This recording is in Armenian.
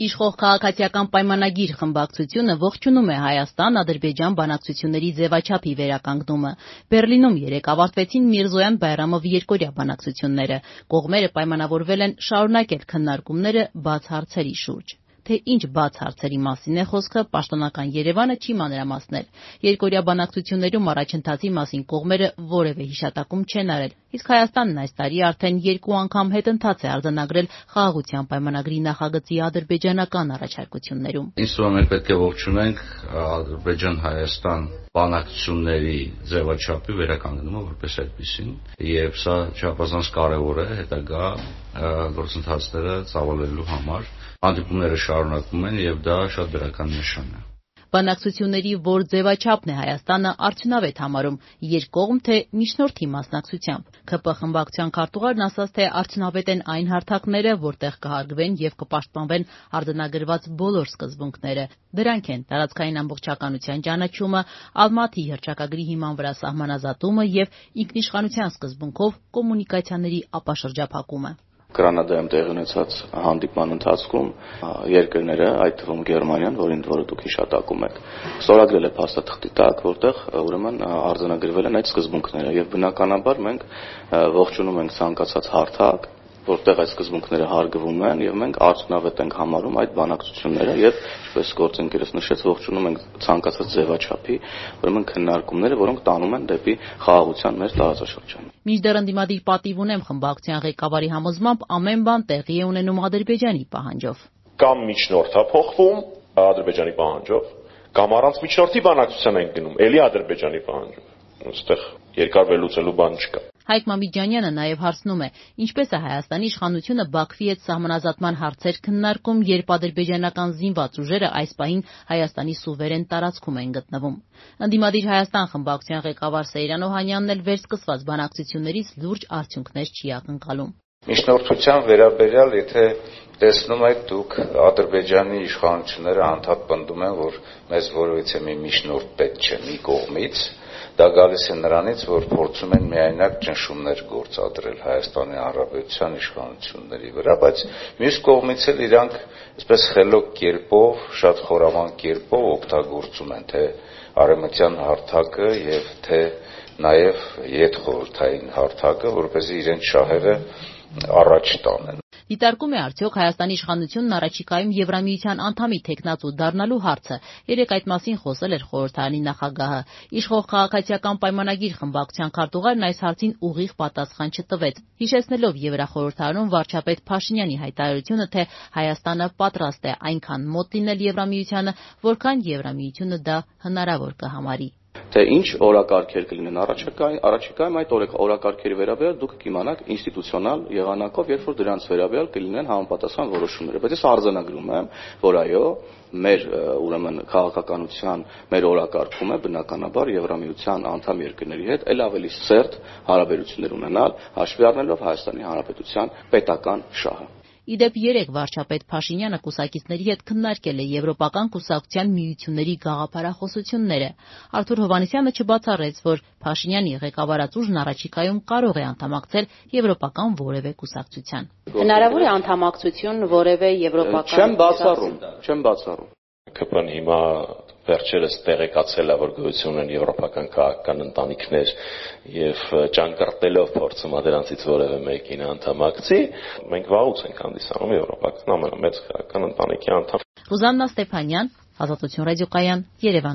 Իշխող քաղաքացիական պայմանագիր խմբակցությունը ողջունում է Հայաստան-Ադրբեջան բանակցությունների ձևաչափի վերականգնումը։ Բեռլինում երեկ ավարտվեցին Միրզոյան-Բայրամով երկօրյա բանակցությունները։ Կողմերը պայմանավորվել են շարունակել քննարկումները բաց հարցերի շուրջ թե ինչ բաց հարցերի մասին է խոսքը, պաշտոնական Երևանը չի մանրամասնել։ Երկօրյա բանակցություններում առաջընթացի մասին կողմերը որևէ հիշատակում չեն արել, իսկ Հայաստանն այս տարի արդեն երկու անգամ հետընթաց է արձանագրել Խաղաղության պայմանագրի նախագծի ադրբեջանական առաջարկություններում։ Ինձ թվում է մենք պետք է ողջունենք Ադրբեջան-Հայաստան բանակցությունների ձևաչափի վերականգնումը որպես այդպեսին, եւ սա չափազանց կարեւոր է հետագա գործընթացները ծավալելու համար։ Հանդիպումները շարունակվում են եւ դա շատ դրական նշան է։ Բանակցությունների որ ձևաչափն է Հայաստանը արդյունավետ համարում՝ երկկողմ, թե միջնորդի մասնակցությամբ։ ՔՊ խմբակցության քարտուղարն ասաց, թե արդյունավետ են այն հարթակները, որտեղ կհարգվեն եւ կպաշտպանվեն արձանագրված բոլոր սկզբունքները։ Դրանք են տարածքային ամբողջականության ճանաչումը, Ալմատի հռչակագրի հիման վրա սահմանազատումը եւ ինքնիշխանության սկզբունքով կոմունիկացիաների ապաշրջափակումը։ Գրանադայում տեղի ունեցած հանդիպման ընթացքում երկրները, այդ թվում Գերմանիան, որին որը դուք հիշատակում եք, ստորագրել է փաստաթղթի տակ, որտեղ ուրեմն արձանագրվել են այդ սկզբունքները եւ բնականաբար մենք ողջունում ենք ցանկացած հարթակ, որտեղ այդ սկզբունքները հարգվում են եւ մենք արդյունավետ ենք համարում այդ բանակցությունները եւ ինչպես գործընկերս նշեց ողջունում ենք ցանկացած ձևաչափի ուրեմն քննարկումները, որոնք տանում են դեպի խաղաղության մեր տարածաշրջանը։ Մինչդեռ ընդդիմադիր պատիվ ունեմ խմբակցության ղեկավարի համոզմամբ ամեն բան տեղի է ունենում Ադրբեջանի պահանջով։ Կամ միջնորդա փոխվում Ադրբեջանի պահանջով, կամ առանց միջնորդի բանակցության ենք գնում, ելի Ադրբեջանի պահանջով։ Այստեղ երկար վերլուծելու բան չկա։ Հայկ Մամիջանյանը նաև հարցնում է. ինչպես է Հայաստանի իշխանությունը Բաքվի հետ սահմանազատման հարցեր քննարկում, երբ ադրբեջանական զինված ուժերը այս պահին Հայաստանի սուվերեն տարածքում են գտնվում։ Ընդդիմադիր Հայաստան խմբակցության ղեկավար Սեյրան Օհանյանն էլ վերսկսված բանակցություններից լուրջ արդյունքներ չի ակնկալում։ Միջնորդության վերաբերյալ, եթե տեսնում եք դուք Ադրբեջանի իշխանությունները անդադ պնդում են, որ մեզ որևիցե մի միջնորդ պետք չէ մի կողմից, Դա գալիս է նրանից, որ փորձում են միայնակ ճնշումներ գործադրել Հայաստանի Հանրապետության իշխանությունների վրա, բայց մյուս կողմից էլ իրանք այսպես խելոք կերպով, շատ խորաման կերպով օգտագործում են թե արեմտյան հարթակը եւ թե նաեւ յետ խորհրդային հարթակը, որպեսզի իրենց շահերը առաջ տանեն։ Դիտարկում է արդյոք Հայաստանի իշխանությունն առաջիկայում Եվրամիության անդամի թեկնածու դառնալու հարցը։ Երեկ այդ մասին խոսել էր խորհրդարանի նախագահը։ Իշխող քաղաքացիական պայմանագիր խմբակցության քարտուղարն այս հարցին ուղիղ պատասխան չտվեց, հիշեցնելով Եվրախորհրդարանում վարչապետ Փաշինյանի հայտարարությունը, թե Հայաստանը պատրաստ է այնքան մոտ լինել Եվրամիությանը, որքան Եվրամիությունը դա հնարավոր կհամարի թե ինչ օրակարգեր կլինեն առաջիկայում, առաջիկայում այդ օրակարգերի վերաբերյալ դուք կիմանաք ինստիտուցիոնալ եղանակով, երբ որ դրանց վերաբերյալ կլինեն համապատասխան որոշումները։ Բայց ես արձանագրում եմ, որ այո, մեր ուրեմն քաղաքականության մեր օրակարգում է բնականաբար Եվրամիության անդամ երկրների հետ ել ավելի սերտ հարաբերություններ ունենալ, հաշվի առնելով Հայաստանի Հանրապետության պետական շահը։ Ի դեպ, երեկ վարչապետ Փաշինյանը կուսակիցների հետ քննարկել է Եվրոպական կուսակցության միությունների գաղափարախոսությունները։ Արթուր Հովհաննիսյանը չբացառեց, որ Փաշինյանի ղեկավարած ուժն առաջիկայում կարող է անդամակցել Եվրոպական որևէ կուսակցության։ Հնարավոր է անդամակցություն որևէ եվրոպական Չեմ բացառում, չեմ բացառում։ ԿՊ-ն հիմա վերջերս տեղեկացել է, որ գոյություն ունեն եվրոպական քաղաքական ընտանիքներ եւ ճանկռտելով փորձում է դրանցից որևէ մեկին անդամակցի, մենք վաղուց ենք հանդիսանում եվրոպական ամենամեծ քաղաքական ընտանիքի անդամ։ Ռուզաննա Ստեփանյան, Ազատություն ռադիոկայան, Երևան։